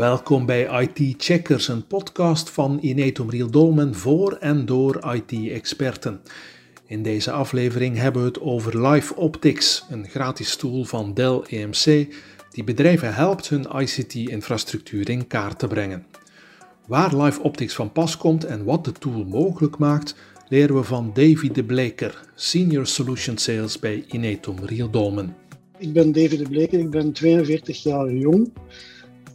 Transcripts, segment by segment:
Welkom bij IT Checkers, een podcast van Inetum Riel Dolmen voor en door IT-experten. In deze aflevering hebben we het over Live Optics, een gratis tool van Dell EMC die bedrijven helpt hun ICT-infrastructuur in kaart te brengen. Waar Live Optics van pas komt en wat de tool mogelijk maakt, leren we van Davy de Bleker, Senior Solution Sales bij Inetum Riel Dolmen. Ik ben Davy de Bleker, ik ben 42 jaar jong.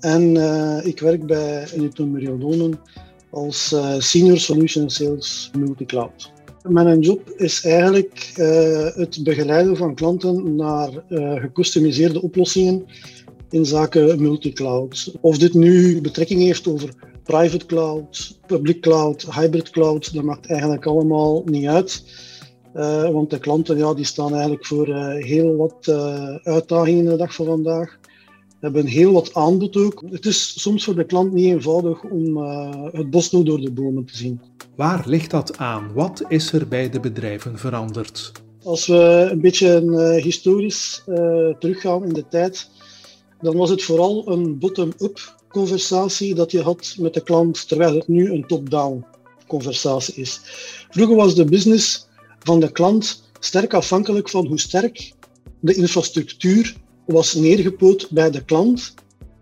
En uh, ik werk bij Unitum Riodonen als uh, Senior Solution Sales Multicloud. Mijn job is eigenlijk uh, het begeleiden van klanten naar gecustomiseerde oplossingen in zaken multicloud. Of dit nu betrekking heeft over private cloud, public cloud, hybrid cloud, dat maakt eigenlijk allemaal niet uit. Want de klanten ja, die staan eigenlijk voor heel wat uitdagingen de dag van vandaag hebben heel wat aanbod ook. Het is soms voor de klant niet eenvoudig om uh, het bos nog door de bomen te zien. Waar ligt dat aan? Wat is er bij de bedrijven veranderd? Als we een beetje uh, historisch uh, teruggaan in de tijd, dan was het vooral een bottom-up conversatie dat je had met de klant, terwijl het nu een top-down conversatie is. Vroeger was de business van de klant sterk afhankelijk van hoe sterk de infrastructuur was neergepoot bij de klant,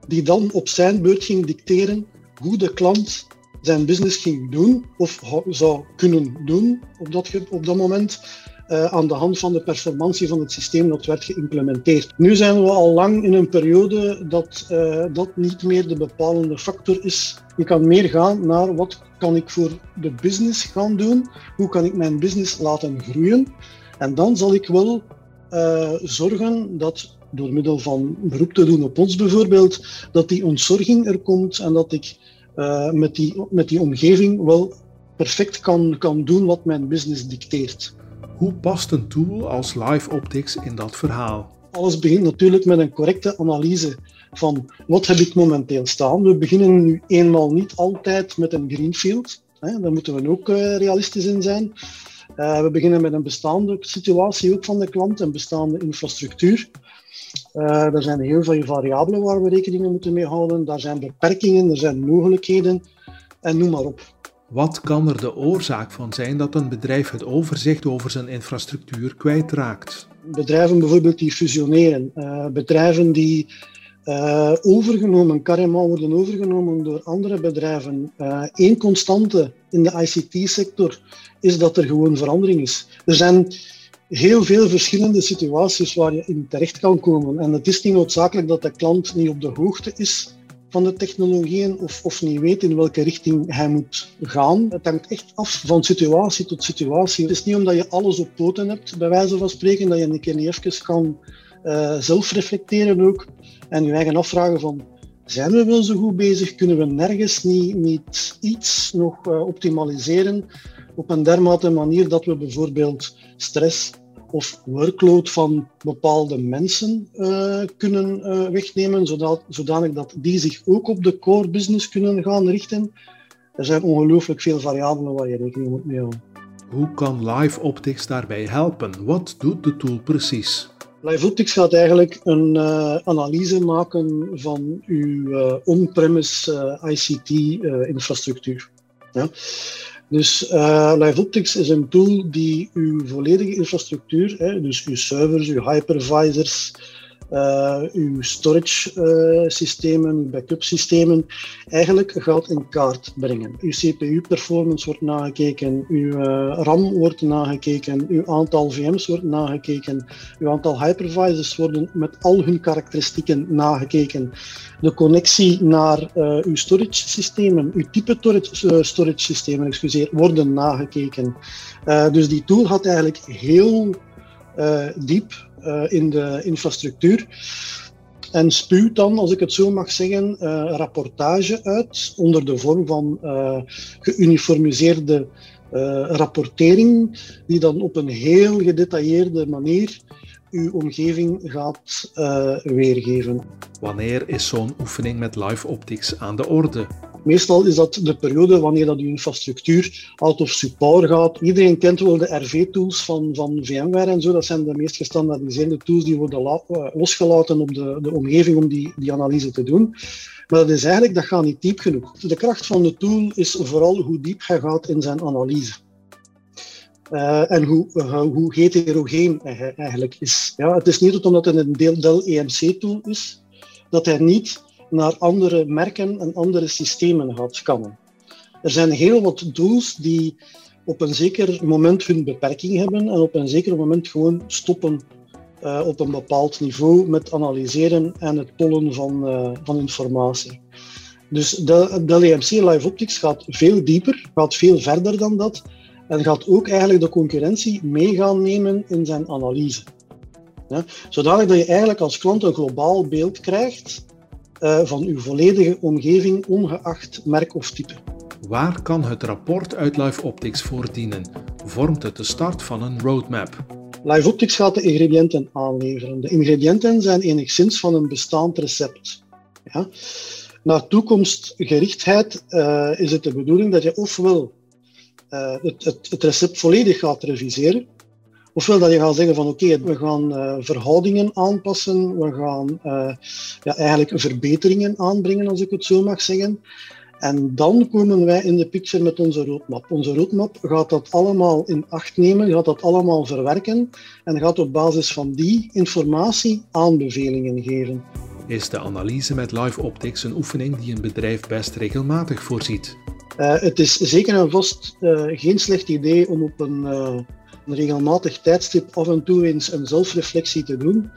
die dan op zijn beurt ging dicteren hoe de klant zijn business ging doen of zou kunnen doen op dat, op dat moment. Uh, aan de hand van de performantie van het systeem dat werd geïmplementeerd. Nu zijn we al lang in een periode dat uh, dat niet meer de bepalende factor is. Je kan meer gaan naar wat kan ik voor de business gaan doen, hoe kan ik mijn business laten groeien. En dan zal ik wel uh, zorgen dat door middel van beroep te doen op ons bijvoorbeeld, dat die ontzorging er komt en dat ik uh, met, die, met die omgeving wel perfect kan, kan doen wat mijn business dicteert. Hoe past een tool als Live Optics in dat verhaal? Alles begint natuurlijk met een correcte analyse van wat heb ik momenteel staan. We beginnen nu eenmaal niet altijd met een greenfield. Hè, daar moeten we ook uh, realistisch in zijn. Uh, we beginnen met een bestaande situatie ook van de klant, een bestaande infrastructuur. Uh, er zijn heel veel variabelen waar we rekening moeten mee houden. Daar zijn beperkingen, er zijn mogelijkheden en noem maar op. Wat kan er de oorzaak van zijn dat een bedrijf het overzicht over zijn infrastructuur kwijtraakt? Bedrijven bijvoorbeeld die fusioneren, uh, bedrijven die uh, overgenomen, carrément worden overgenomen door andere bedrijven. Eén constante in de ICT-sector is dat er gewoon verandering is. Er zijn heel veel verschillende situaties waar je in terecht kan komen. En het is niet noodzakelijk dat de klant niet op de hoogte is van de technologieën of, of niet weet in welke richting hij moet gaan. Het hangt echt af van situatie tot situatie. Het is niet omdat je alles op poten hebt, bij wijze van spreken, dat je een keer niet even kan uh, zelf reflecteren ook en je eigen afvragen van zijn we wel zo goed bezig? Kunnen we nergens niet, iets nog uh, optimaliseren op een dermate manier dat we bijvoorbeeld stress of workload van bepaalde mensen uh, kunnen wegnemen, zodat, zodanig dat die zich ook op de core business kunnen gaan richten. Er zijn ongelooflijk veel variabelen waar je rekening moet mee houden. Hoe kan Live Optics daarbij helpen? Wat doet de tool precies? Live Optics gaat eigenlijk een uh, analyse maken van uw on-premise ICT-infrastructuur. Ja? Dus LiveOptics is een tool die uw volledige infrastructuur, hè, dus uw servers, uw hypervisors, uw storage uh, systemen, backup systemen, eigenlijk gaat in kaart brengen. Uw CPU-performance wordt nagekeken, uw uh, RAM wordt nagekeken, uw aantal VM's wordt nagekeken, uw aantal hypervisors worden met al hun karakteristieken nagekeken. De connectie naar uw storage systemen, uw type storage systemen, excuseer, worden nagekeken. dus die tool gaat eigenlijk heel diep uh, in de infrastructuur. En spuwt dan, als ik het zo mag zeggen, uh, rapportage uit onder de vorm van uh, geuniformiseerde rapportering, die dan op een heel gedetailleerde manier uw omgeving gaat weergeven. Wanneer is zo'n oefening met Live Optics aan de orde? Meestal is dat de periode wanneer dat je infrastructuur out of support gaat. Iedereen kent wel de RV-tools van, van VMware en zo. Dat zijn de meest gestandaardiseerde tools die worden eh, losgelaten op de, de omgeving om die, die analyse te doen. Maar dat is eigenlijk, dat gaat niet diep genoeg. De kracht van de tool is vooral hoe diep hij gaat in zijn analyse. Uh, en hoe, hoe heterogeen hij eigenlijk is. Ja, het is niet omdat het een Dell EMC-tool is, dat hij niet naar andere merken en andere systemen gaat scannen. Er zijn heel wat tools die op een zeker moment hun beperking hebben en op een zeker moment gewoon stoppen uh, op een bepaald niveau met analyseren en het pollen van, uh, van informatie. Dus de, de LMC Live Optics gaat veel dieper, gaat veel verder dan dat en gaat ook eigenlijk de concurrentie mee gaan nemen in zijn analyse. Ja, zodanig je eigenlijk als klant een globaal beeld krijgt van uw volledige omgeving, ongeacht merk of type. Waar kan het rapport uit Live Optics voor dienen? Vormt het de start van een roadmap? Live Optics gaat de ingrediënten aanleveren. De ingrediënten zijn enigszins van een bestaand recept. Ja? Naar toekomstgerichtheid uh, is het de bedoeling dat je ofwel uh, het, het, het, recept volledig gaat reviseren, ofwel dat je gaat zeggen van oké, okay, we gaan uh, verhoudingen aanpassen, we gaan ja, eigenlijk verbeteringen aanbrengen, als ik het zo mag zeggen. En dan komen wij in de picture met onze roadmap. Onze roadmap gaat dat allemaal in acht nemen, gaat dat allemaal verwerken en gaat op basis van die informatie aanbevelingen geven. Is de analyse met Live Optics een oefening die een bedrijf best regelmatig voorziet? Uh, het is zeker en vast uh, geen slecht idee om op een, uh, een regelmatig tijdstip af en toe eens een zelfreflectie te doen.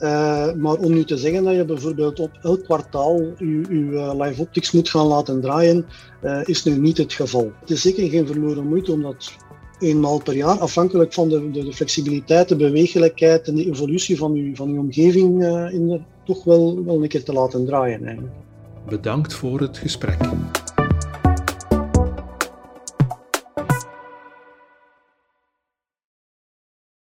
Uh, maar om nu te zeggen dat je bijvoorbeeld op elk kwartaal je, je live optics moet gaan laten draaien, uh, is nu niet het geval. Het is zeker geen verloren moeite om dat eenmaal per jaar, afhankelijk van de, de, flexibiliteit, de bewegelijkheid en de evolutie van je, van uw omgeving, in toch wel, wel een keer te laten draaien. Bedankt voor het gesprek.